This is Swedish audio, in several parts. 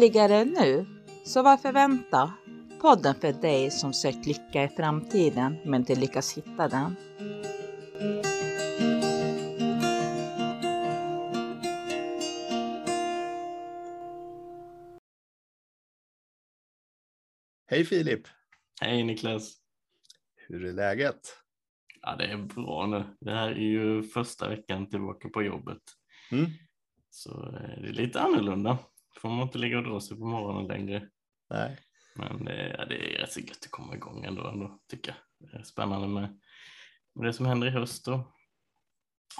Lyckligare nu? Så varför vänta? Podden för dig som sökt lycka i framtiden men inte lyckas hitta den. Hej Filip! Hej Niklas! Hur är läget? Ja, det är bra nu. Det här är ju första veckan tillbaka på jobbet. Mm. Så eh, det är lite annorlunda. Får man inte ligga och dra sig på morgonen längre. Nej. Men det, ja, det är rätt så gött att komma igång ändå, ändå tycker jag. Det är spännande med, med det som händer i höst och,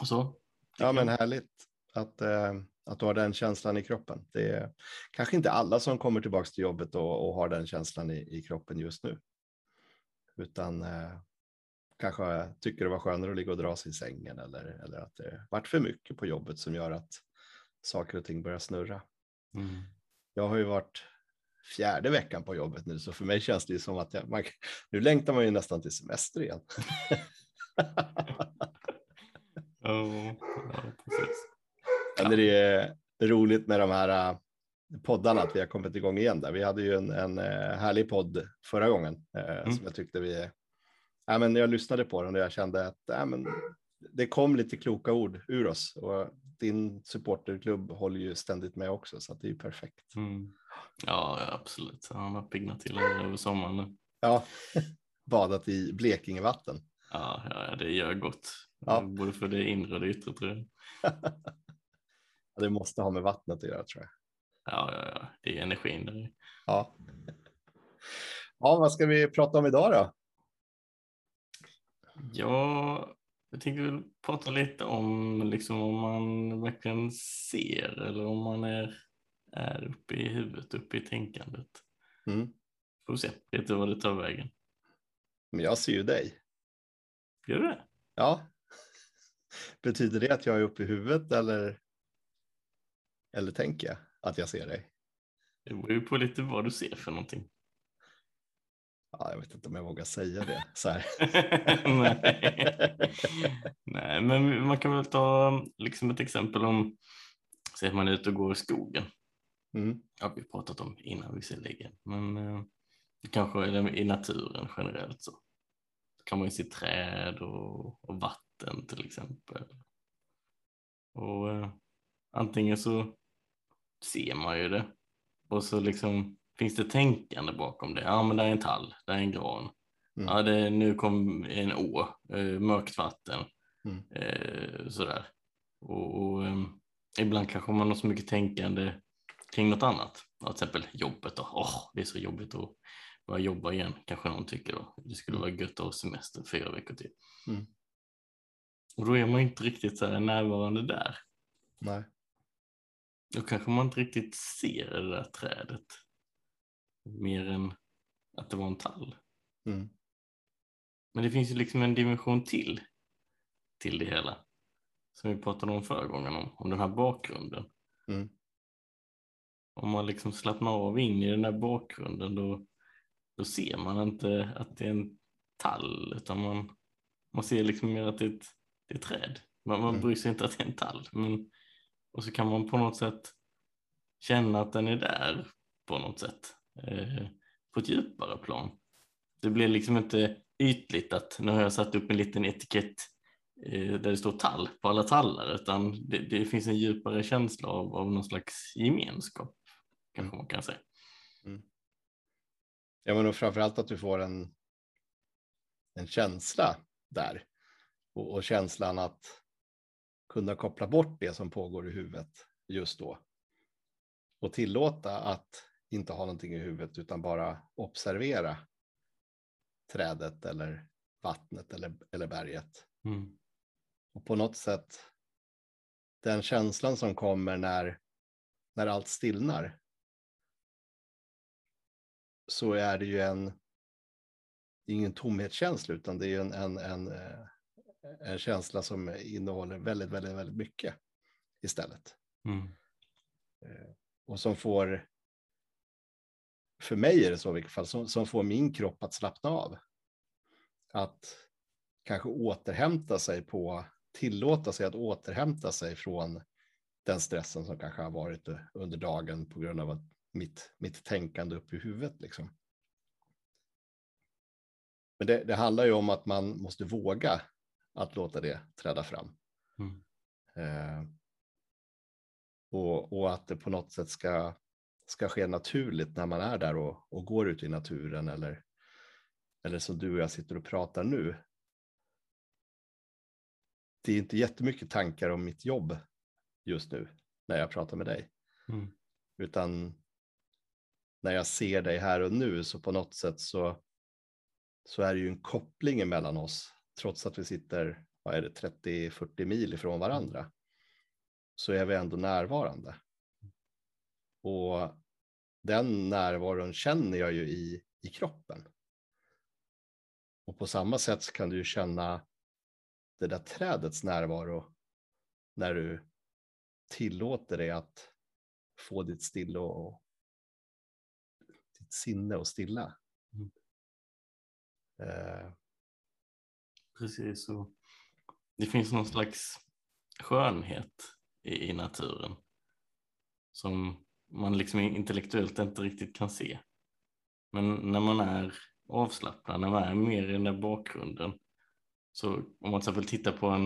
och så. Ja, men härligt att, eh, att du har den känslan i kroppen. Det är kanske inte alla som kommer tillbaka till jobbet och, och har den känslan i, i kroppen just nu. Utan eh, kanske tycker det var skönare att ligga och dra sig i sängen eller, eller att det varit för mycket på jobbet som gör att saker och ting börjar snurra. Mm. Jag har ju varit fjärde veckan på jobbet nu, så för mig känns det ju som att jag, man, nu längtar man ju nästan till semester igen. Ja, ja, precis. Men det är roligt med de här äh, poddarna, att vi har kommit igång igen där. Vi hade ju en, en äh, härlig podd förra gången eh, Mm. som jag tyckte vi... Ja, men jag lyssnade på den och jag kände att ja, men det kom lite kloka ord ur oss. Och din supporterklubb håller ju ständigt med också, så att det är ju perfekt. Mm. Ja, absolut. Han har piggnat till över sommaren nu. Ja, badat i Blekingevatten. Ja, ja, det gör gott. Ja. Både för det inre och det yttre tror jag. Ja, det måste ha med vattnet att göra tror jag. Ja, ja, ja. det är energin där. Ja. ja, vad ska vi prata om idag då? Ja, jag tänkte väl prata lite om liksom om man verkligen ser eller om man är, är uppe i huvudet, uppe i tänkandet. Mm. Får se lite vad det tar vägen. Men jag ser ju dig. Gör du det? Ja. Betyder det att jag är uppe i huvudet eller? Eller tänker jag att jag ser dig? Det beror ju på lite vad du ser för någonting. Ja, jag vet inte om jag vågar säga det så här. Nej. Nej, men man kan väl ta liksom ett exempel om säg att man är ute och går i skogen. Mm. Ja, vi har pratat om innan visserligen, men eh, kanske i naturen generellt så. så kan man ju se träd och, och vatten till exempel. Och eh, antingen så ser man ju det och så liksom finns det tänkande bakom det. Ja, men där är en tall, där är en gran. Mm. Ja, det, nu kom en å, eh, mörkt vatten, Mm. eh, sådär. Och, och eh, ibland kanske man har så mycket tänkande kring något annat. Ja, till exempel jobbet då. Åh, det är så jobbigt att börja jobba igen, kanske någon tycker då. Det skulle vara gött att ha semester fyra veckor till. Mm. Och då är man inte riktigt så här närvarande där. Nej. Då kanske man inte riktigt ser det där trädet. Mer än att det var en tall. Mm. Men det finns ju liksom en dimension till till det hela. Som vi pratade om förra gången om, om den här bakgrunden. Mm. Om man liksom slappnar av in i den här bakgrunden då, då ser man inte att det är en tall utan man, man ser liksom mer att det är ett, det är ett träd. Man, man Mm. bryr sig inte att det är en tall. Men, och så kan man på något sätt känna att den är där på något sätt. Eh, på ett djupare plan. Det blir liksom inte ytligt att nu har jag satt upp en liten etikett eh, där det står tall på alla tallar utan det, det finns en djupare känsla av, av någon slags gemenskap kanske man kan säga. Mm. Ja, men och framförallt att du får en, en känsla där. Och, och känslan att kunna koppla bort det som pågår i huvudet just då. Och tillåta att inte ha någonting i huvudet utan bara observera trädet eller vattnet eller, eller berget. Mm. Och på något sätt den känslan som kommer när, när allt stillnar. Så är det ju en, det är ingen tomhetskänsla utan det är en, en, en, eh, en känsla som innehåller väldigt, väldigt, väldigt mycket istället. Mm. Eh, Och som får, för mig är det så i vilket fall, som, som får min kropp att slappna av. Att kanske återhämta sig på, tillåta sig att återhämta sig från den stressen som kanske har varit under dagen på grund av att mitt, mitt tänkande upp i huvudet. Liksom. Men det, det handlar ju om att man måste våga att låta det träda fram. Mm. Eh, och, och, att det på något sätt ska, ska ske naturligt när man är där och, och går ut i naturen eller, eller som du och jag sitter och pratar nu. Det är inte jättemycket tankar om mitt jobb just nu när jag pratar med dig. Mm. Utan när jag ser dig här och nu så på något sätt så, så är det ju en koppling emellan oss. Trots att vi sitter vad är det, 30-40 mil ifrån varandra så är vi ändå närvarande. Och den närvaron känner jag ju i, i kroppen. Och på samma sätt så kan du ju känna det där trädets närvaro när du tillåter dig att få ditt stilla och ditt sinne att stilla. Mm. Eh. Precis, och det finns någon slags skönhet i, i naturen som man liksom intellektuellt inte riktigt kan se. Men när man är avslappnad, när man är mer i den där bakgrunden, så om man till exempel tittar på en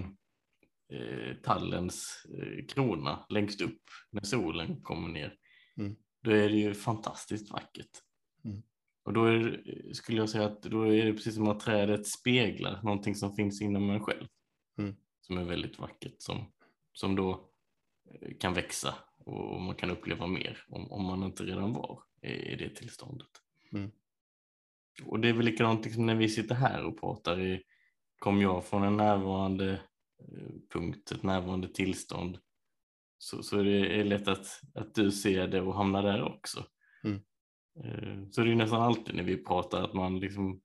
eh, tallens eh, krona längst upp när solen kommer ner, mm. då är det ju fantastiskt vackert. Mm. Och då är, skulle jag säga att då är det precis som att trädet speglar någonting som finns inom en själv. Mm. Som är väldigt vackert, som, som då eh, kan växa och man kan uppleva mer om, om man inte redan var i, det tillståndet. Mm. Och det är väl likadant liksom när vi sitter här och pratar. I, kom jag från en närvarande eh, punkt, ett närvarande tillstånd, så, så är det lätt att, att du ser det och hamnar där också. Mm. Eh, så det är nästan alltid när vi pratar att man liksom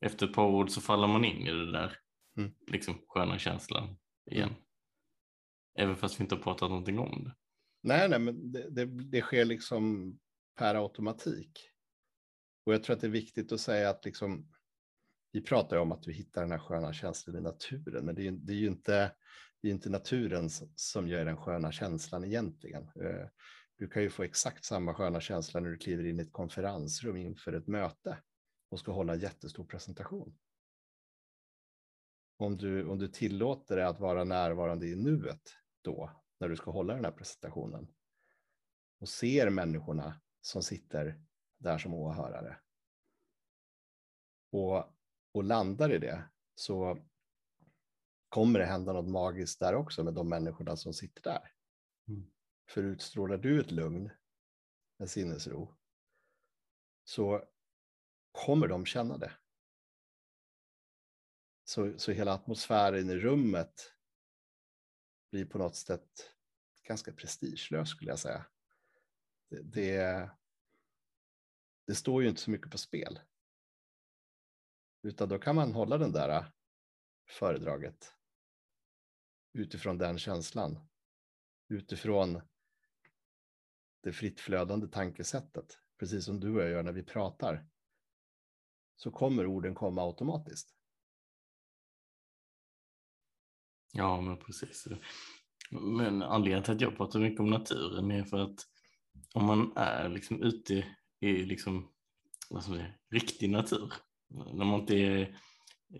efter ett par ord så faller man in i det där mm. liksom sköna känslan igen. Mm. Även fast vi inte har pratat någonting om det. Nej, nej, men det, det, det, sker liksom per automatik. Och jag tror att det är viktigt att säga att liksom, vi pratar ju om att vi hittar den här sköna känslan i naturen, men det är, det är ju inte, det är inte naturen som gör den sköna känslan egentligen. Eh, du kan ju få exakt samma sköna känsla när du kliver in i ett konferensrum inför ett möte och ska hålla en jättestor presentation. Om du, om du tillåter dig att vara närvarande i nuet då, när du ska hålla den här presentationen och ser människorna som sitter där som åhörare och, och landar i det så kommer det hända något magiskt där också med de människorna som sitter där. Mm. För utstrålar du ett lugn, en sinnesro, så kommer de känna det. Så, så hela atmosfären i rummet blir på något sätt ganska prestigelös skulle jag säga. Det, det, det, står ju inte så mycket på spel. Utan då kan man hålla den där äh, föredraget utifrån den känslan. Utifrån det fritt flödande tankesättet, precis som du och jag gör när vi pratar, så kommer orden komma automatiskt. Ja, men precis. Men anledningen till att jag pratar mycket om naturen är för att om man är liksom ute i liksom, vad ska man säga, riktig natur, när man inte är,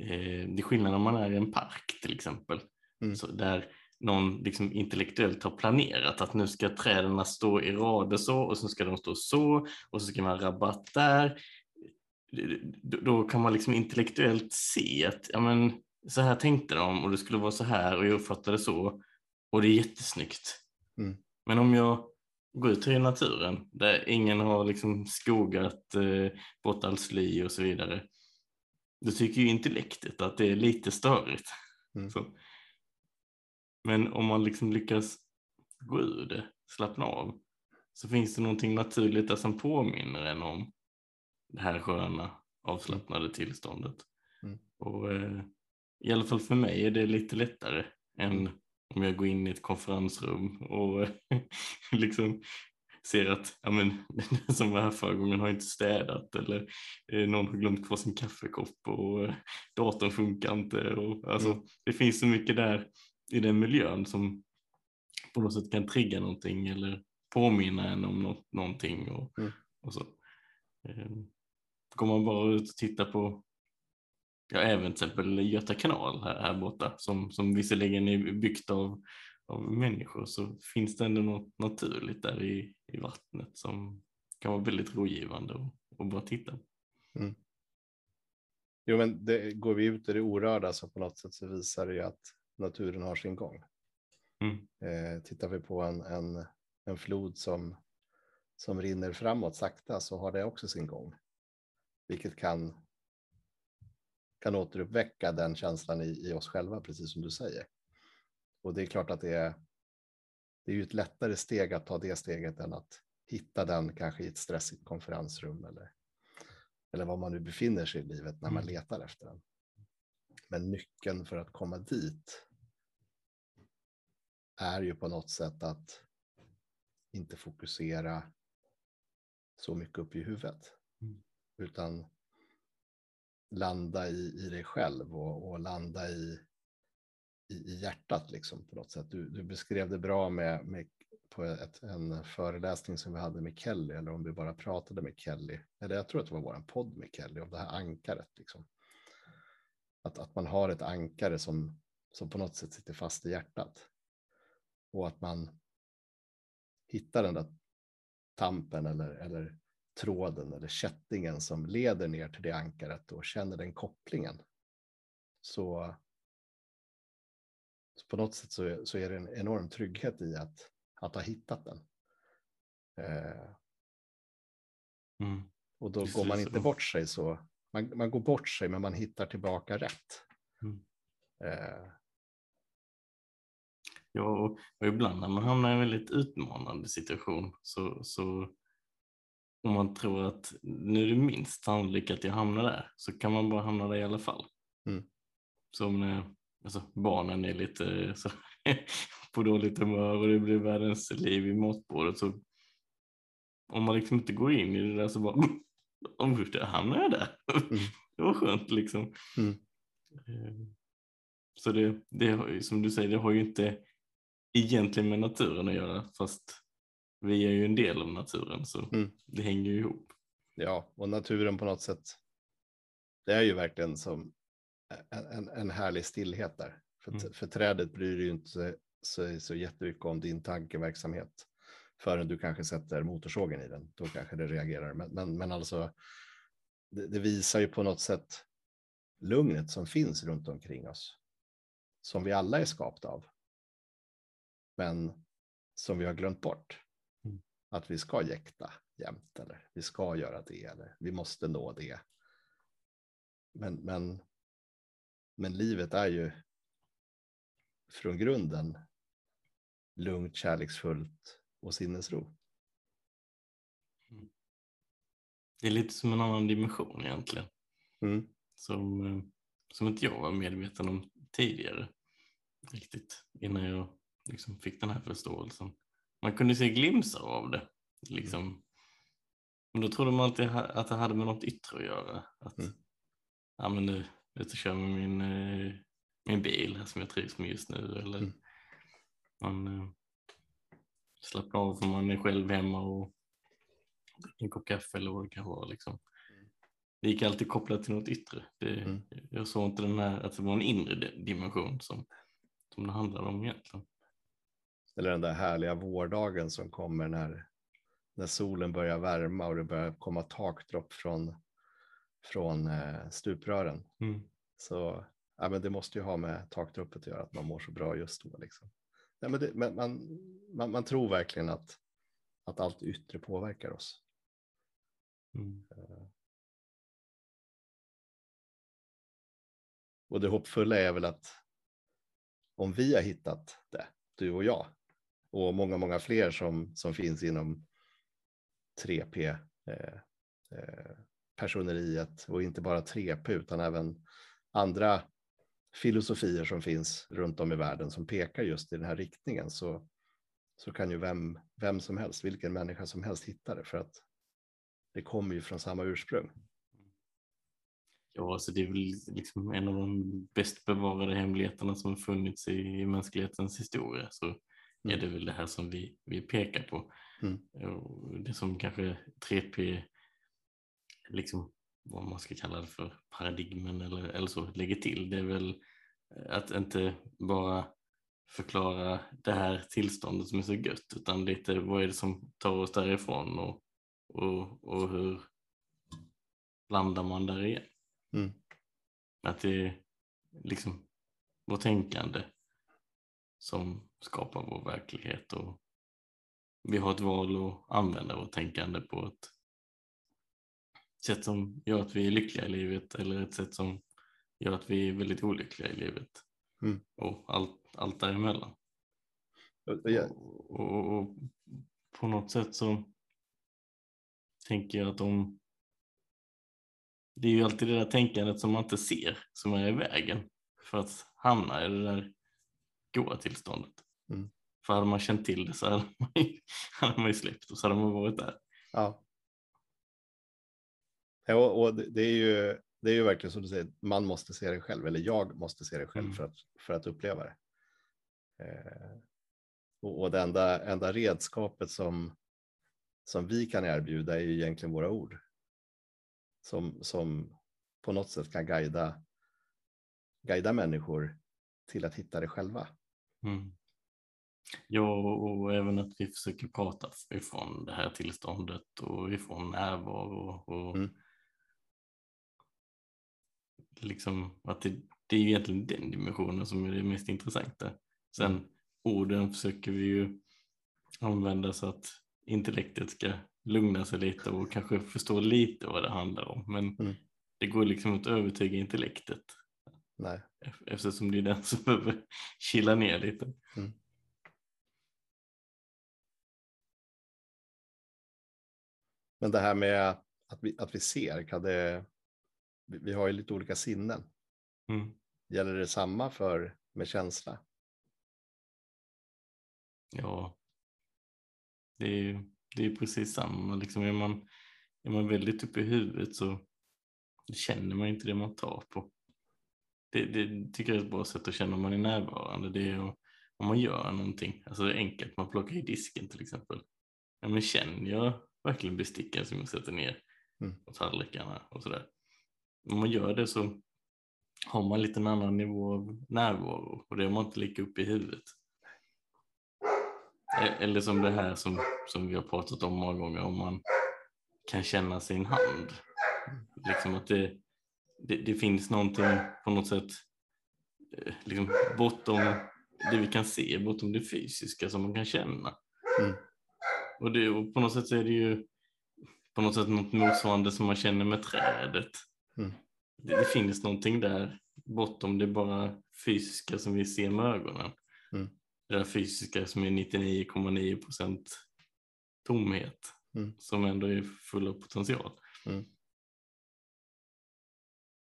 eh, det är skillnad när man är i en park till exempel, mm. så där någon liksom intellektuellt har planerat att nu ska träden stå i rader så och så ska de stå så och så ska man rabatt där. Då kan man liksom intellektuellt se att ja, men, så här tänkte de och det skulle vara så här och jag uppfattade så och det är jättesnyggt. Mm. Men om jag går ut i naturen där ingen har liksom skogat eh, bort all sly och så vidare, då tycker ju intellektet att det är lite störigt. Mm. Men om man liksom lyckas gå ur det, slappna av, så finns det någonting naturligt där som påminner en om det här sköna avslappnade tillståndet. Mm. Och eh, i alla fall för mig är det lite lättare än om jag går in i ett konferensrum och liksom ser att ja, men, den som var här förra gången har inte städat eller eh, någon har glömt kvar sin kaffekopp och eh, datorn funkar inte. Och, alltså, mm. Det finns så mycket där i den miljön som på något sätt kan trigga någonting eller påminna en om något, någonting och, Mm. och så. Eh, Går man bara ut och tittar på ja, även till exempel Göta kanal här, här borta som, som visserligen är byggt av, av människor så finns det ändå något naturligt där i, i vattnet som kan vara väldigt rogivande och, och bara titta. Jo, men det, går vi ut i det orörda så på något sätt så visar det ju att naturen har sin gång. Mm. Eh, tittar vi på en, en, en flod som, som rinner framåt sakta så har det också sin gång. Vilket kan, kan återuppväcka den känslan i, i oss själva, precis som du säger. Och det är klart att det är, det är ju ett lättare steg att ta det steget än att hitta den kanske i ett stressigt konferensrum eller, eller var man nu befinner sig i livet när man Mm. letar efter den. Men nyckeln för att komma dit är ju på något sätt att inte fokusera så mycket upp i huvudet. Mm. Utan landa i, i dig själv och, och landa i, i, i hjärtat liksom på något sätt. Du, du beskrev det bra med, med på ett, en föreläsning som vi hade med Kelly, eller om vi bara pratade med Kelly. Eller jag tror att det var vår podd med Kelly om det här ankaret. Liksom. Att, att man har ett ankare som, som på något sätt sitter fast i hjärtat. Och att man hittar den där tampen eller, eller tråden eller kättingen som leder ner till det ankaret och känner den kopplingen. Så, så på något sätt så, är- så är det en enorm trygghet i att, att ha hittat den. Eh, Mm. och då Precis går man inte bort sig så. Man, man går bort sig men man hittar tillbaka rätt. Mm. Eh, Ja, och, och ibland när man hamnar i en väldigt utmanande situation så, så om man tror att nu är det minst sannolikt att jag hamnar där så kan man bara hamna där i alla fall. Mm. Som när alltså, barnen är lite så, på dåligt humör och det blir världens liv i matbordet så om man liksom inte går in i det där så bara om där hamnar jag där. Mm. Det var skönt liksom. Mm. Eh, Så det, det som du säger, det har ju inte egentligen med naturen att göra fast vi är ju en del av naturen så Mm. det hänger ju ihop. Ja, och naturen på något sätt. Det är ju verkligen som en, en, härlig stillhet där. För, Mm. för trädet bryr ju inte sig så, så jättemycket om din tankeverksamhet förrän du kanske sätter motorsågen i den. Då kanske det reagerar. Men, men, men alltså, det, det visar ju på något sätt lugnet som finns runt omkring oss. Som vi alla är skapta av. Men som vi har glömt bort. Att vi ska jäkta jämt eller vi ska göra det eller vi måste nå det. Men, men, men livet är ju från grunden lugnt, kärleksfullt och sinnesro. Det är lite som en annan dimension egentligen Mm. som, eh, som inte jag var medveten om tidigare riktigt innan jag liksom fick den här förståelsen. Man kunde se glimsar av det liksom. Men då trodde man alltid att det hade med något yttre att göra. Att, Mm. ja men nu, ute och kör med min, eh, min bil här som jag trivs med just nu. Eller Mm. man eh, slappnar av för man är själv hemma och dricker en kopp kaffe eller vad det kan vara. Liksom. Det gick alltid kopplat till något yttre. Det, Mm. Jag såg inte den här, att det var en inre di- dimension som, som det handlade om egentligen. Eller den där härliga vårdagen som kommer när, när solen börjar värma och det börjar komma takdropp från, från eh, stuprören. Så ja, men det måste ju ha med takdroppet att göra, att man mår så bra just då. Liksom. Ja, men det, men man, man, man tror verkligen att, att allt yttre påverkar oss. Mm. Och det hoppfulla är väl att om vi har hittat det, du och jag, och många, många fler som, som finns inom 3P, eh, eh, personeriet och inte bara 3P utan även andra filosofier som finns runt om i världen som pekar just i den här riktningen så, så kan ju vem, vem som helst, vilken människa som helst hitta det för att det kommer ju från samma ursprung. Ja, alltså det är väl liksom en av de bäst bevarade hemligheterna som funnits i, i mänsklighetens historia. Så är Mm. det väl det här som vi, vi pekar på. Mm. Och Det som kanske 3P, liksom vad man ska kalla det för, paradigmen eller, eller så, lägger till. Det är väl att inte bara förklara det här tillståndet som är så gött utan lite vad är det som tar oss därifrån och, och, och hur landar man där igen. Mm. Att det är liksom vårt tänkande som skapar vår verklighet och vi har ett val att använda vårt tänkande på ett sätt som gör att vi är lyckliga i livet eller ett sätt som gör att vi är väldigt olyckliga i livet. Mm. Och allt, allt däremellan. Jag- Och, och, och på något sätt så tänker jag att om det är ju alltid det där tänkandet som man inte ser som är i vägen för att hamna i det där goa tillståndet. För hade man känt till det så hade man ju, hade man ju släppt och så hade man varit där. Ja. Ja, och och det det är ju, det är ju verkligen som du säger, man måste se det själv, eller jag måste se det själv Mm. för, att, för att uppleva det. Eh, och, och det enda, enda redskapet som, som vi kan erbjuda är ju egentligen våra ord. Som, som på något sätt kan guida, guida människor till att hitta det själva. Mm. Ja, och, även att vi försöker prata ifrån det här tillståndet och ifrån närvaro. Och Mm. liksom att det, det är egentligen den dimensionen som är det mest intressanta. Sen orden försöker vi ju använda så att intellektet ska lugna sig lite och kanske förstå lite vad det handlar om. Men Mm. det går liksom att övertyga intellektet Nej. ef- eftersom det är den som behöver chilla ner lite. Men det här med att vi, att vi ser, kan det, vi, har ju lite olika sinnen. Mm. Gäller det samma för med känsla? Ja, det är ju det är precis samma. Liksom är, man, är man väldigt uppe i huvudet så känner man inte det man tar på. Det, det tycker jag är ett bra sätt att känna om man är närvarande. Det är att, om man gör någonting, alltså det är enkelt, man plockar i disken till exempel. Ja, men känner jag verkligen besticken som jag sätter ner Mm. på tallrikarna och sådär. Om man gör det så har man lite en annan nivå av närvaro och det har man inte lika uppe i huvudet. E- Eller som det här som, som vi har pratat om många gånger, om man kan känna sin hand. Liksom att det, det, det finns någonting på något sätt eh, liksom bortom det vi kan se, bortom det fysiska som man kan känna. Mm. Och, det, och på något sätt är det ju på något sätt något motsvarande som man känner med trädet. Mm. Det, det finns någonting där bortom det bara fysiska som vi ser med ögonen. Mm. Det där fysiska som är 99,9 procent tomhet Mm. som ändå är full av potential. Mm.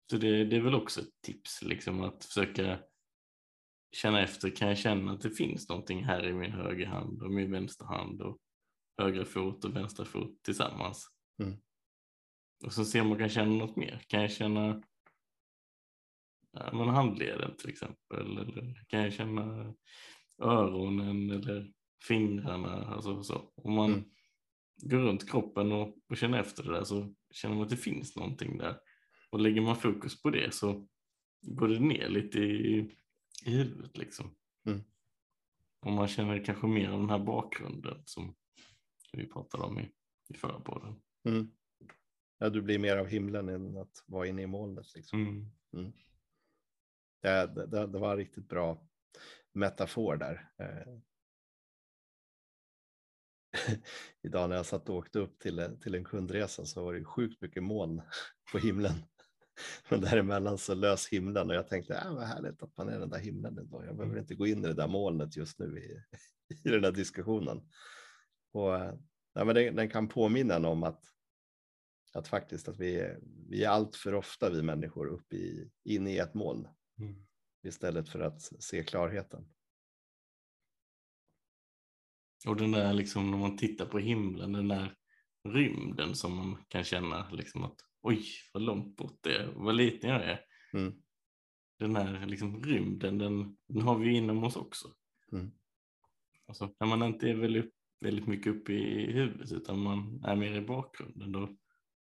Så det, det är väl också ett tips liksom att försöka känna efter. Kan jag känna att det finns någonting här i min höger hand och min vänstra hand och högra fot och vänstra fot tillsammans. Mm. Och så ser man kan känna något mer. Kan jag känna ja, men handleden till exempel eller kan jag känna öronen eller fingrarna. Alltså så. Om man Mm. går runt kroppen och, och känner efter det där så känner man att det finns någonting där. Och lägger man fokus på det så går det ner lite i, i huvudet liksom. Mm. Och man känner kanske mer av den här bakgrunden som vi pratade om i, i förra podden. Mm. Ja, du blir mer av himlen än att vara inne i molnet. Liksom. Mm. Det, det, det var en riktigt bra metafor där. Eh, Idag när jag satt och åkte upp till, till en kundresa så var det sjukt mycket moln på himlen. Men däremellan så lös himlen och jag tänkte, äh, vad härligt att man är den där himlen idag. Jag behöver inte gå in i det där molnet just nu i, i den här diskussionen. Och, eh, ja, men den, den kan påminna en om att, att faktiskt att vi, är- vi är allt för ofta vi människor uppe i, inne i ett moln Mm. istället för att se klarheten. Och den där liksom när man tittar på himlen, den där rymden som man kan känna liksom att oj vad långt bort det är, vad liten jag är. Mm. Den här liksom rymden, den, den har vi inom oss också. Mm. Alltså, när man inte är väldigt, väldigt mycket uppe i huvudet utan man är mer i bakgrunden då,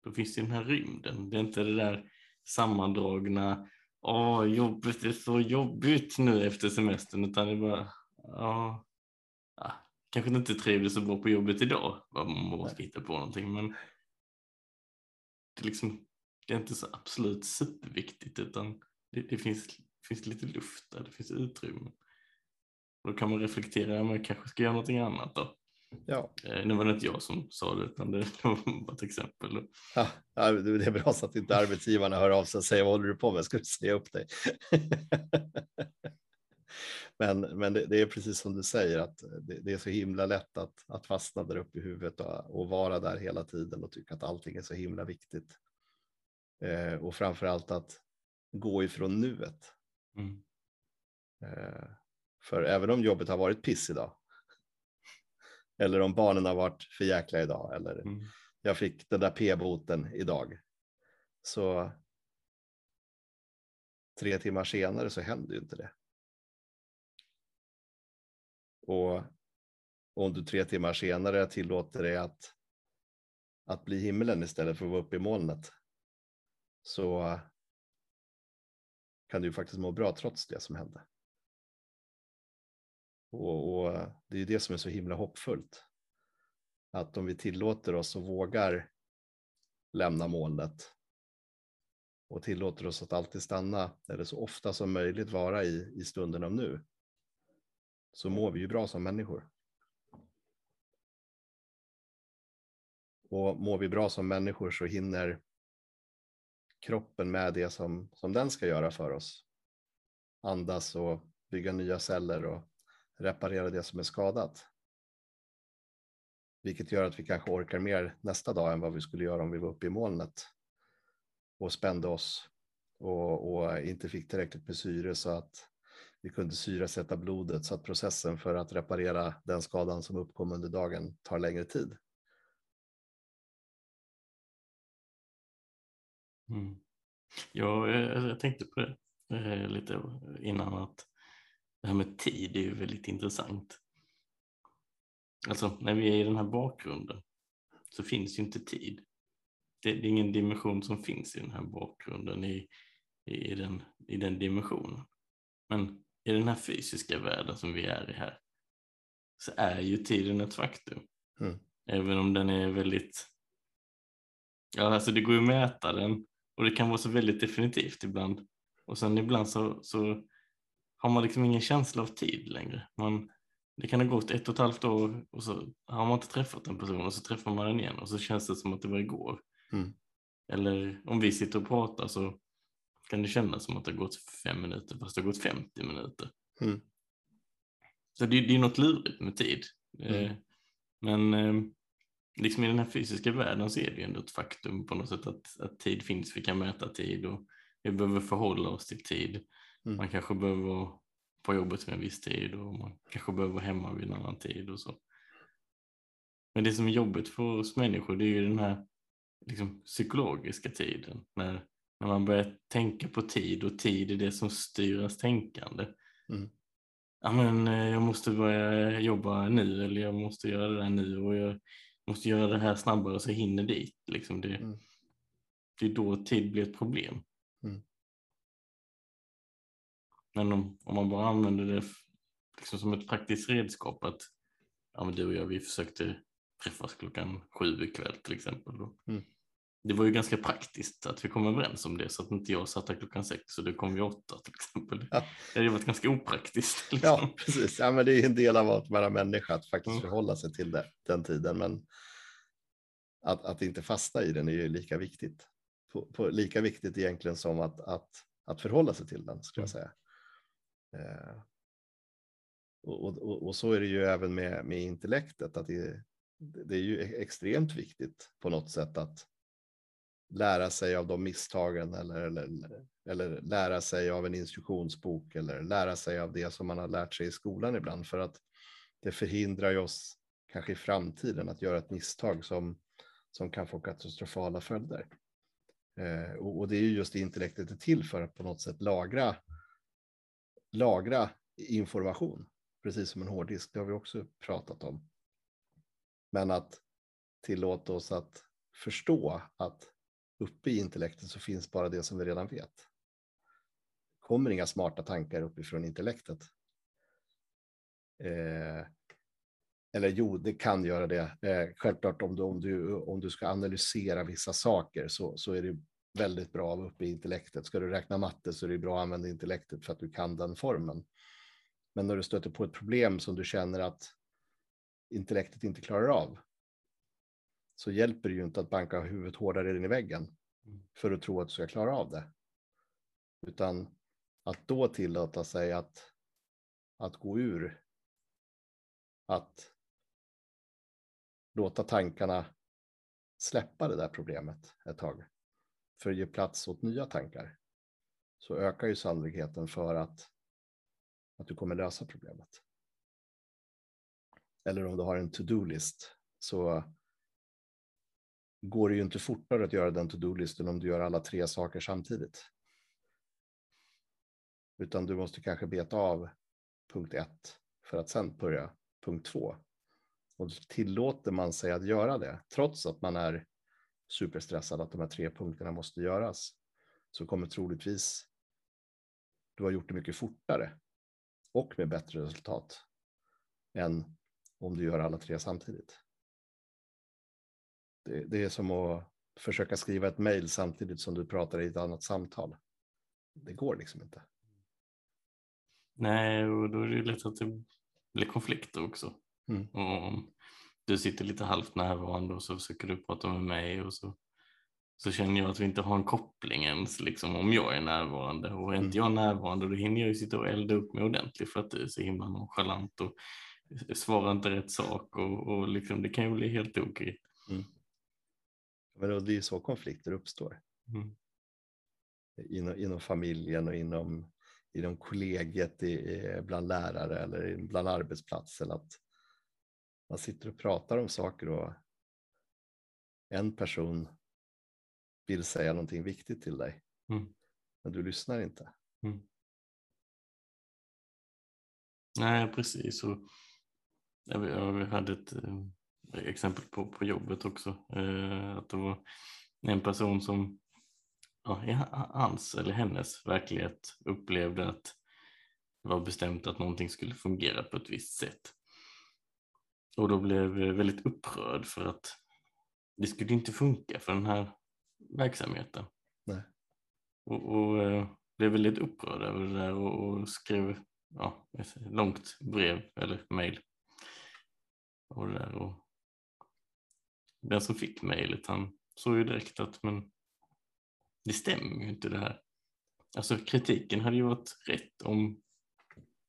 då finns det den här rymden. Det är inte det där sammandragna, åh jobbet är så jobbigt nu efter semestern utan det är bara, ja, kanske inte trivdes så bra på jobbet idag, vad man måste hitta på någonting men det är liksom det är inte så absolut superviktigt utan det, det finns, finns lite luft där, det finns utrymme. Då kan man reflektera, man kanske ska göra någonting annat då. Ja. Eh, nu var det inte jag som sa det, utan det var bara ett exempel. Ja, det är bra så att inte arbetsgivarna hör av sig och säger vad håller du på med, ska du säga upp dig? men men det, det, är precis som du säger, att det, det, är så himla lätt att, att fastna där uppe i huvudet och, och vara där hela tiden och tycka att allting är så himla viktigt. Eh, och framför allt att gå ifrån nuet. Mm. Eh, för även om jobbet har varit piss idag, eller om barnen har varit för jäkla idag, eller mm. jag fick den där p-boten idag, så tre timmar senare så händer ju inte det. Och om du tre timmar senare tillåter dig att, att bli himlen istället för att vara uppe i molnet så kan du faktiskt må bra trots det som hände. Och, och, det är det som är så himla hoppfullt. Att om vi tillåter oss och vågar lämna molnet och tillåter oss att alltid stanna eller så ofta som möjligt vara i, i stunden av nu så mår vi ju bra som människor. Och mår vi bra som människor så hinner kroppen med det som, som den ska göra för oss. Andas och bygga nya celler och reparera det som är skadat. Vilket gör att vi kanske orkar mer nästa dag än vad vi skulle göra om vi var uppe i molnet och spände oss och, och inte fick tillräckligt med syre så att vi kunde syresätta blodet så att processen för att reparera den skadan som uppkom under dagen tar längre tid. Mm. Ja, jag, eh, jag, tänkte på det eh, lite innan att det här med tid är ju väldigt intressant. Alltså när vi är i den här bakgrunden så finns ju inte tid. Det, det är ingen dimension som finns i den här bakgrunden i, i, den, i den dimensionen. Men i den här fysiska världen som vi är i här så är ju tiden ett faktum. Mm. Även om den är väldigt, ja alltså det går ju att mäta den och det kan vara så väldigt definitivt ibland. Och sen ibland så, så har man liksom ingen känsla av tid längre. Man, det kan ha gått ett och ett halvt år och så har man inte träffat en person och så träffar man den igen och så känns det som att det var igår. Mm. Eller om vi sitter och pratar så kan det kännas som att det har gått fem minuter fast det har gått 50 minuter. Mm. Så det, det är något lurigt med tid. Mm. Eh, men eh, liksom i den här fysiska världen så är det ju ändå ett faktum på något sätt att, att tid finns, vi kan mäta tid och vi behöver förhålla oss till tid. Mm. Man kanske behöver vara på jobbet vid en viss tid och man kanske behöver vara hemma vid en annan tid och så. Men det som är jobbigt för oss människor det är ju den här liksom, psykologiska tiden när, när man börjar tänka på tid och tid är det som styr ens tänkande. Mm. Ja, men, eh, jag måste börja jobba nu eller jag måste göra det där nu och jag måste göra det här snabbare så jag hinner dit. Liksom det, mm. det är då tid blir ett problem. Mm. Men om, om man bara använder det liksom som ett praktiskt redskap att ja, men du och jag vi försökte träffas klockan sju ikväll till exempel. Mm. Det var ju ganska praktiskt att vi kom överens om det så att inte jag satt där klockan sex och det kom vid åtta till exempel. Ja. Det hade varit ganska opraktiskt. Liksom. Ja, precis. Ja, men det är en del av att vara människa att faktiskt mm. förhålla sig till det, den tiden. Men att, att inte fasta i den är ju lika viktigt. På, på, lika viktigt egentligen som att, att, att förhålla sig till den, skulle jag mm. säga. Eh, och, och, och, så är det ju även med, med intellektet, att det, det är ju e-, extremt viktigt på något sätt att lära sig av de misstagen eller, eller, eller lära sig av en instruktionsbok eller lära sig av det som man har lärt sig i skolan ibland för att det förhindrar ju oss kanske i framtiden att göra ett misstag som, som kan få katastrofala följder. Eh, och, och, det är ju just det intellektet är till för att på något sätt lagra, lagra information precis som en hårddisk. Det har vi också pratat om. Men att tillåta oss att förstå att uppe i intellektet så finns bara det som vi redan vet. Det kommer inga smarta tankar uppifrån intellektet. Eh, eller jo, det kan göra det. Eh, självklart om du, om, du, om du ska analysera vissa saker så, så är det väldigt bra uppe i intellektet. Ska du räkna matte så är det bra att använda intellektet för att du kan den formen. Men när du stöter på ett problem som du känner att intellektet inte klarar av så hjälper det ju inte att banka huvudet hårdare in i väggen för att tro att du ska klara av det. Utan att då tillåta sig att, att gå ur, att låta tankarna släppa det där problemet ett tag för att ge plats åt nya tankar så ökar ju sannolikheten för att, att du kommer lösa problemet. Eller om du har en to-do-list så går det ju inte fortare att göra den to-do-listen om du gör alla tre saker samtidigt. Utan du måste kanske beta av punkt ett för att sen börja punkt två. Och tillåter man sig att göra det, trots att man är superstressad att de här tre punkterna måste göras, så kommer troligtvis du har gjort det mycket fortare och med bättre resultat än om du gör alla tre samtidigt. Det, det är som att försöka skriva ett mejl samtidigt som du pratar i ett annat samtal. Det går liksom inte. Nej, och då är det lätt att det blir konflikter också. Mm. Om du sitter lite halvt närvarande och så försöker du prata med mig och så, så känner jag att vi inte har en koppling ens liksom, om jag är närvarande. Och är inte jag närvarande då hinner jag ju sitta och elda upp mig ordentligt för att du är så himla nonchalant och svarar inte rätt sak och, och liksom, det kan ju bli helt okej. Mm. Men det är så konflikter uppstår. Mm. Inom, inom familjen och inom, inom kollegiet, i, bland lärare eller bland arbetsplatsen. Att man sitter och pratar om saker och en person vill säga någonting viktigt till dig. Mm. Men du lyssnar inte. Mm. Nej, precis. Och jag, jag hade ett eh, exempel på, på jobbet också. Eh, att det var en person som ja, i hans eller hennes verklighet upplevde att det var bestämt att någonting skulle fungera på ett visst sätt. Och då blev väldigt upprörd för att det skulle inte funka för den här verksamheten. Nej. Och, och eh, blev väldigt upprörd över det där och, och skrev ja, ett långt brev eller mejl. Och det där och den som fick mejlet han såg ju direkt att men det stämmer ju inte det här. Alltså kritiken hade ju varit rätt om,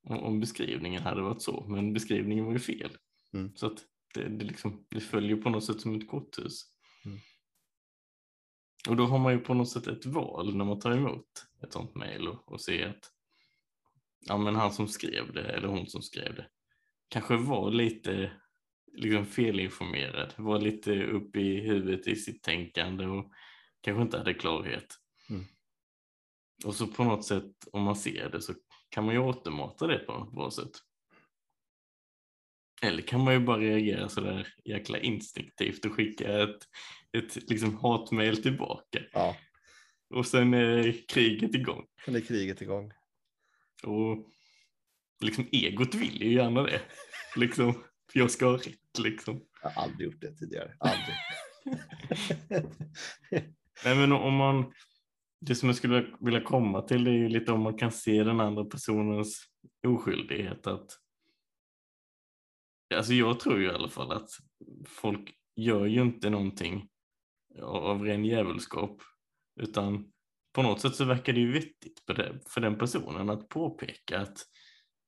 om beskrivningen hade varit så, men beskrivningen var ju fel. Mm. Så att det, det, liksom, det följer på något sätt som ett korthus. Mm. Och då har man ju på något sätt ett val när man tar emot ett sånt mejl och, och ser att ja, men han som skrev det eller hon som skrev det kanske var lite liksom felinformerad, var lite upp i huvudet i sitt tänkande och kanske inte hade klarhet. Mm. Och så på något sätt, om man ser det så kan man ju återmata det på något bra sätt. Eller kan man ju bara reagera sådär jäkla instinktivt och skicka ett, ett liksom hatmejl tillbaka. Ja. Och sen är kriget igång. Sen är kriget igång. Och liksom egot vill ju gärna det. Liksom, jag ska ha rätt liksom. Jag har aldrig gjort det tidigare. Aldrig. Nej, men om man, det som jag skulle vilja komma till är ju lite om man kan se den andra personens oskyldighet. Att, alltså jag tror ju i alla fall att folk gör ju inte någonting av ren djävulskap utan på något sätt så verkar det ju vettigt för den personen att påpeka att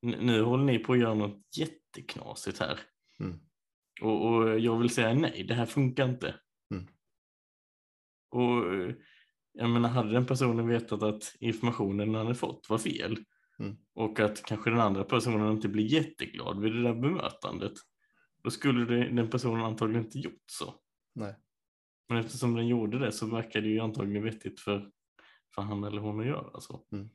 nu håller ni på att göra något jätteknasigt här. Mm. Och, och, jag vill säga nej, det här funkar inte. Mm. Och jag menar, hade den personen vetat att informationen han hade fått var fel Mm. och att kanske den andra personen inte blir jätteglad vid det där bemötandet, då skulle det, den personen antagligen inte gjort så. Nej. Men eftersom den gjorde det så verkar det ju antagligen vettigt för, för han eller hon att göra så. Mm.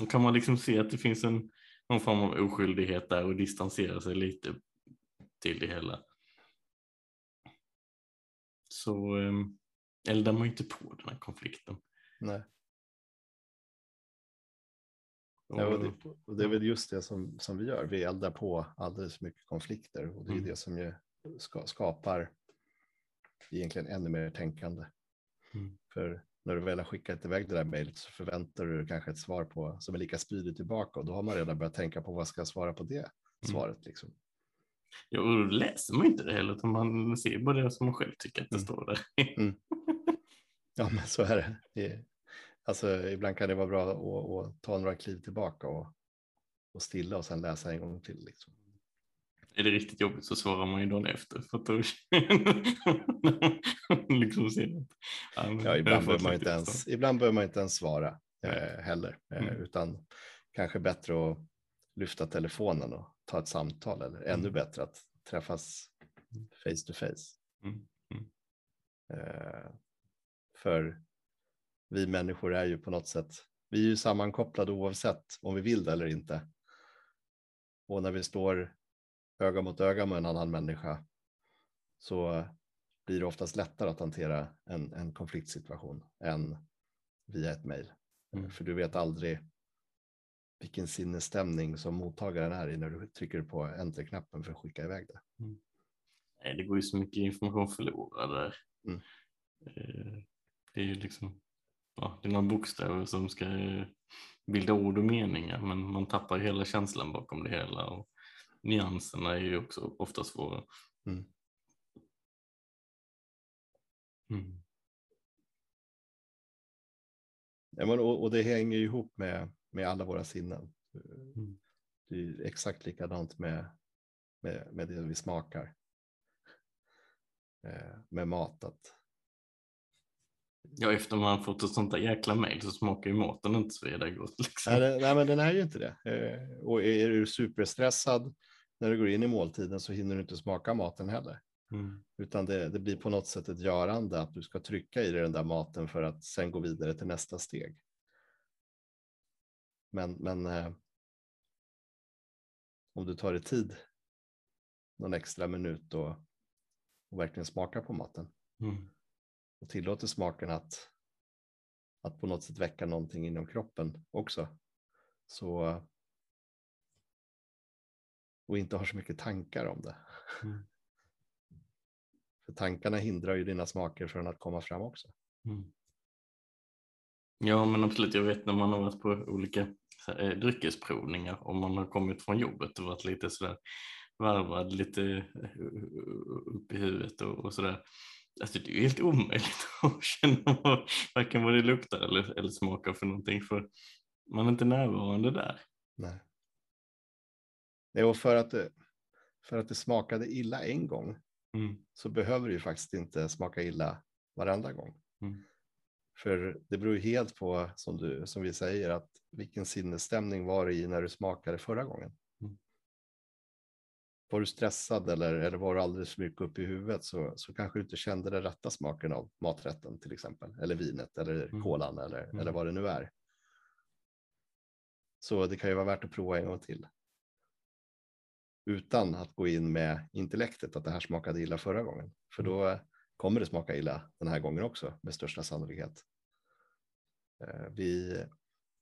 Då kan man liksom se att det finns en, någon form av oskyldighet där och distansera sig lite till det hela. Så eh, eldar man ju inte på den här konflikten. Nej. Ja, och, det, och det är väl just det som, som vi gör. Vi eldar på alldeles för mycket konflikter och det är Mm. det som ju ska, skapar egentligen ännu mer tänkande. Mm. För när du väl har skickat iväg det där mejlet så förväntar du dig kanske ett svar på som är lika spydigt tillbaka och då har man redan börjat tänka på vad ska jag svara på det Mm. svaret liksom. Ja, och då läser man inte det heller utan man ser bara det som man själv tycker att det Mm. står där. Ja, men så är det. Alltså, ibland kan det vara bra att, att ta några kliv tillbaka och, och stilla och sen läsa en gång till. Liksom. Är det riktigt jobbigt så svarar man ju dagen efter. För att då liksom ser ja, Ja, ibland behöver man inte ens, ibland behöver man inte ens svara eh, heller, eh, Mm. utan kanske bättre att lyfta telefonen och ta ett samtal eller ännu Mm. bättre att träffas face to face. Mm, mm. Eh, för vi människor är ju på något sätt, vi är ju sammankopplade oavsett om vi vill det eller inte. Och när vi står öga mot öga med en annan människa så blir det oftast lättare att hantera en, en konfliktsituation än via ett mejl. Mm. För du vet aldrig vilken sinnesstämning som mottagaren är i när du trycker på enter-knappen för att skicka iväg det. Nej, det går ju så mycket information förlorad där. Mm. Eh, Det är ju liksom, ja, det är några bokstäver som ska eh, bilda ord och meningar men man tappar hela känslan bakom det hela och nyanserna är ju också ofta svåra. Mm. Mm. Ja, men, och, och det hänger ju ihop med, med alla våra sinnen. Mm. Det är exakt likadant med, med, med det vi smakar. Eh, med mat. Att, Ja, efter man fått ett sånt där jäkla mejl så smakar ju maten inte så vidare gott. Liksom. nej, det- nej, men den är ju inte det. Eh, och är du superstressad när du går in i måltiden så hinner du inte smaka maten heller. Mm. Utan det, det blir på något sätt ett görande att du ska trycka i dig den där maten för att sen gå vidare till nästa steg. Men, men eh, om du tar dig tid någon extra minut och, och verkligen smaka på maten Mm. Och tillåter smaken att, att på något sätt väcka någonting inom kroppen också. Så och inte har så mycket tankar om det. Mm. För tankarna hindrar ju dina smaker från att komma fram också. Mm. Ja, men absolut. Jag vet när man har varit på olika här, eh, dryckesprovningar och man har kommit från jobbet och varit lite sådär varvad lite eh, upp i huvudet och, och sådär. Alltså det är ju helt omöjligt att känna vad, varken vad det luktar eller, eller smakar för någonting för man är inte närvarande där. Nej. Och för att, det, för att det smakade illa en gång Mm. så behöver det ju faktiskt inte smaka illa varenda gång. Mm. För det beror ju helt på, som, du, som vi säger, att vilken sinnesstämning var det i när du smakade förra gången. Mm. Var du stressad eller, eller var du alldeles för mycket upp i huvudet så, så kanske du inte kände den rätta smaken av maträtten till exempel. Eller vinet eller Mm. kolan eller, Mm. eller vad det nu är. Så det kan ju vara värt att prova en gång till. Utan att gå in med intellektet att det här smakade illa förra gången. För då kommer det smaka illa den här gången också med största sannolikhet. Eh, Vi,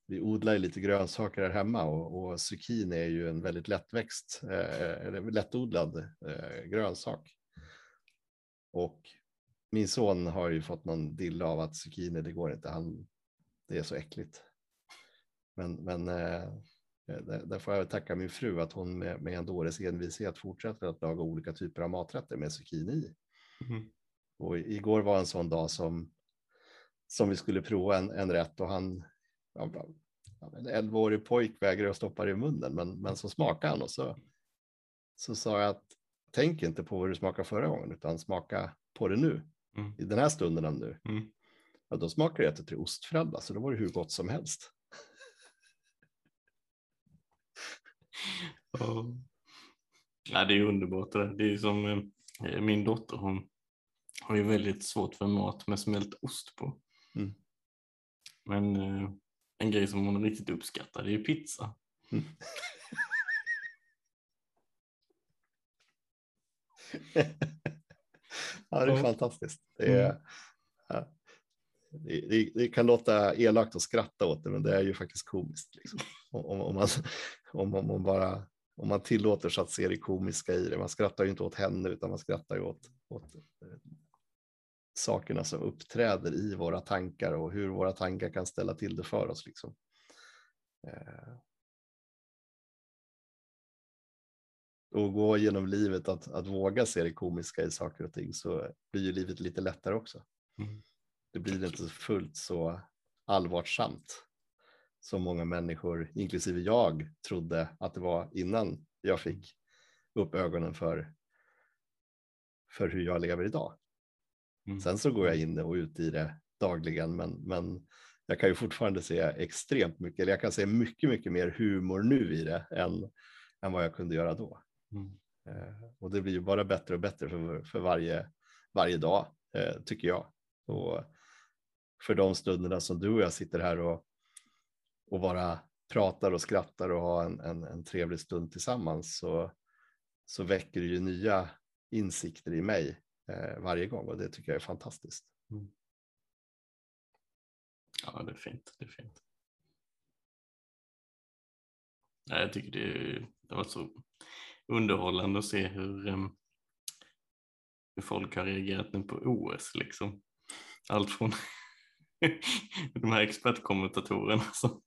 vi odlar ju lite grönsaker här hemma och, och zucchini är ju en väldigt lättväxt, eh, eller lättodlad eh, grönsak. Och min son har ju fått någon dille av att zucchini, det går inte, han, det är så äckligt. Men, men eh, där, där får jag tacka min fru att hon med, med en dåres envishet fortsätter att laga olika typer av maträtter med zucchini i. Mm. Och igår var en sån dag som, som vi skulle prova en, en rätt och han, ja, en 11-årig pojk vägrar att stoppa det i munnen, men, men så smakade han och så, så sa jag att tänk inte på vad du smakade förra gången, utan smaka på det nu, Mm. i den här stunden av nu. Mm. Ja, då smakade det till ostfralla, så då var det hur gott som helst. Ja. Ja, det är underbart. Det, där. det är som eh, min dotter, hon har ju väldigt svårt för mat med smält ost på. Mm. Men eh, en grej som hon riktigt uppskattar, det är pizza. Mm. mm. ja, det är fantastiskt. Det, är, det, det, kan låta elakt att skratta åt det, men det är ju faktiskt komiskt. Liksom. Om, om, man, om, om, man bara, om man tillåter sig att se det komiska i det. Man skrattar ju inte åt henne, utan man skrattar ju åt, åt eh, sakerna som uppträder i våra tankar och hur våra tankar kan ställa till det för oss. Liksom. Eh, och gå genom livet att, att våga se det komiska i saker och ting så blir ju livet lite lättare också. Mm. Det blir inte fullt så allvarsamt som många människor, inklusive jag, trodde att det var innan jag fick upp ögonen för, för hur jag lever idag. Mm. Sen så går jag in och ut i det dagligen, men, men jag kan ju fortfarande se extremt mycket, eller jag kan se mycket, mycket mer humor nu i det än, än vad jag kunde göra då. Mm. Eh, och det blir ju bara bättre och bättre för, för varje, varje dag, eh, tycker jag. Och för de stunderna som du och jag sitter här och, och bara pratar och skrattar och har en, en, en trevlig stund tillsammans så, så väcker det ju nya insikter i mig varje gång och det tycker jag är fantastiskt. Ja, det är fint. Det är fint. Ja, jag tycker det, det var så underhållande att se hur, em, hur folk har reagerat nu på OS. Liksom. Allt från de här expertkommentatorerna som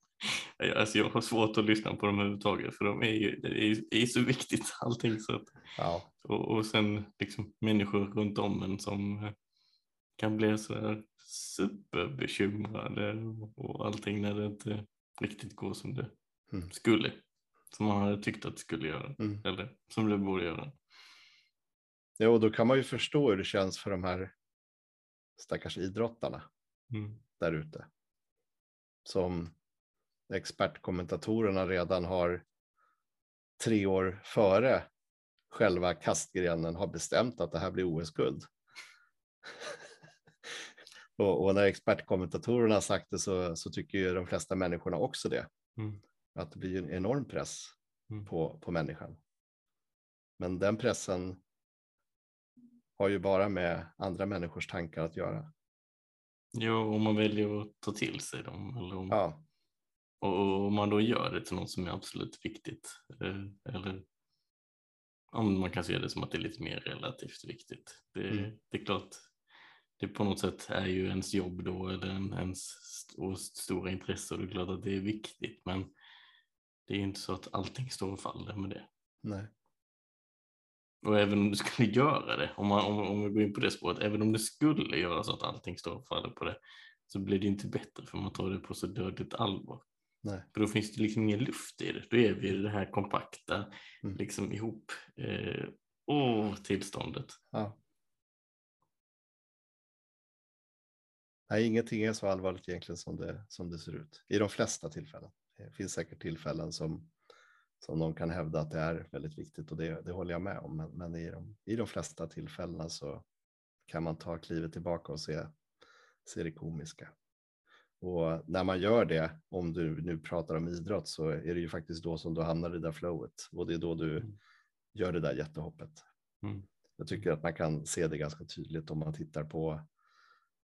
Alltså jag har svårt att lyssna på dem överhuvudtaget för de är ju, det är ju är så viktigt allting. Så att, Ja, och, och sen liksom människor runt om en som eh, kan bli så här superbekymrade och allting när det inte riktigt går som det Mm. skulle. Som man hade tyckt att det skulle göra. Mm. Eller som det borde göra. ja, och då kan man ju förstå hur det känns för de här stackars idrottarna Mm. där ute. Som expertkommentatorerna redan har tre år före själva kastgrenen har bestämt att det här blir OS-guld. och, och när expertkommentatorerna har sagt det så, så tycker ju de flesta människorna också det. Mm. Att det blir en enorm press Mm. på, på människan. Men den pressen har ju bara med andra människors tankar att göra. Jo, om man väljer att ta till sig dem. Eller om, Ja, och, om man då gör det till något som är absolut viktigt. Eh, eller om man kan se det som att det är lite mer relativt viktigt. Det, Mm. det är klart, det på något sätt är ju ens jobb då eller en, ens och stora intresse och det är klart att det är viktigt. Men det är inte så att allting står och faller med det. nej. Och även om du skulle göra det, om, man, om, om vi går in på det spåret, även om det skulle göra så att allting står och faller på det, så blir det inte bättre för man tar det på så dödligt allvar. Nej. För då finns det liksom ingen luft i det. Då är vi i det här kompakta, Mm. liksom ihop, eh, åh, tillståndet. Ja. Nej, ingenting är så allvarligt egentligen som det, som det ser ut. I de flesta tillfällen. Det finns säkert tillfällen som, som någon kan hävda att det är väldigt viktigt och det, det håller jag med om. Men, men i, de, i de flesta tillfällena så kan man ta klivet tillbaka och se, se det komiska. Och när man gör det, om du nu pratar om idrott, så är det ju faktiskt då som du hamnar i det där flowet. Och det är då du Mm. gör det där jättehoppet. Mm. Jag tycker att man kan se det ganska tydligt om man tittar på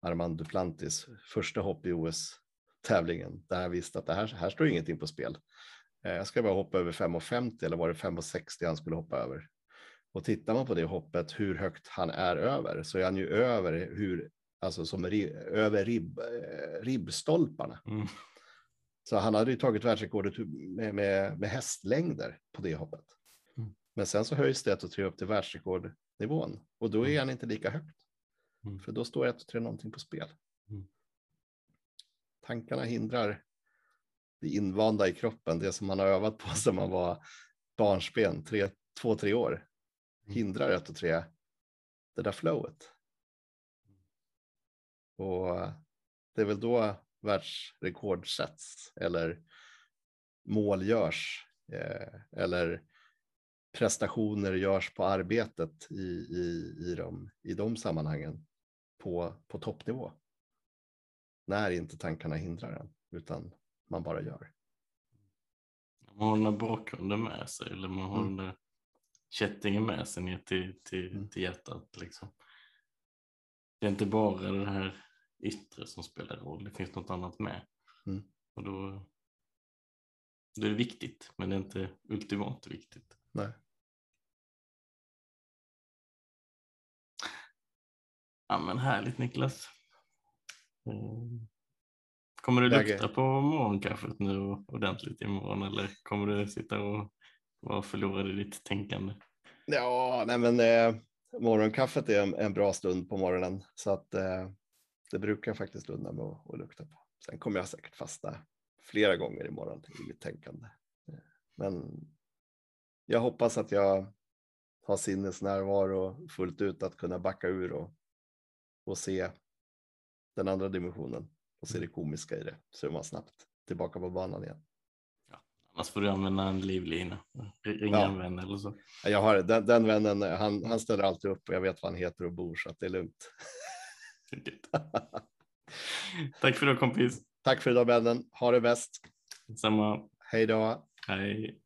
Armand Duplantis första hopp i OS-tävlingen. Där han visste att det här, här står ingenting på spel. Eh, Jag ska bara hoppa över 5,50 eller var det 5,60 han skulle hoppa över. Och tittar man på det hoppet, hur högt han är över, så är han ju över hur, alltså som ri, över ribb, eh, ribbstolparna. Mm. Så han hade ju tagit världsrekordet med, med, med hästlängder på det hoppet. Mm. Men sen så höjs det 1 och 3 upp till världsrekordnivån och då är Mm. han inte lika högt. Mm. För då står 1 och 3 någonting på spel. Mm. Tankarna hindrar det invanda i kroppen, det som man har övat på sedan man var barnsben, tre, två, tre år. Mm. Hindrar 1 och 3 det där flowet. Och det är väl då världsrekord sätts eller mål görs eh, eller prestationer görs på arbetet i, i, i, de, i de sammanhangen på, på toppnivå. När inte tankarna hindrar en utan man bara gör. Man här bakgrunden med sig eller man har Mm. kättingen med sig ner till, till, Mm. till hjärtat. Liksom. Det är inte bara det här yttre som spelar roll, det finns något annat med. Mm. Och då det är viktigt, men det är inte ultimat viktigt. Nej. Ja men härligt Niklas. Mm. Kommer du lukta på morgonkaffet nu ordentligt imorgon eller kommer du sitta och vara förlorad i ditt tänkande? Ja, nej men eh, morgonkaffet är en, en bra stund på morgonen så att eh, det brukar jag faktiskt unna mig att, lukta på. Sen kommer jag säkert fasta flera gånger imorgon i mitt tänkande. Eh, Men jag hoppas att jag har sinnesnärvaro fullt ut att kunna backa ur och, och se den andra dimensionen och se det komiska i det. Så är man snabbt tillbaka på banan igen. Annars får du använda en livlina, ringa Ja. en vän eller så. Jag har, den, den vännen, han, han ställer alltid upp och jag vet vad han heter och bor så att det är lugnt. Tack för det kompis. Tack för idag vännen. Ha det bäst. Samma. Hej då. Hej.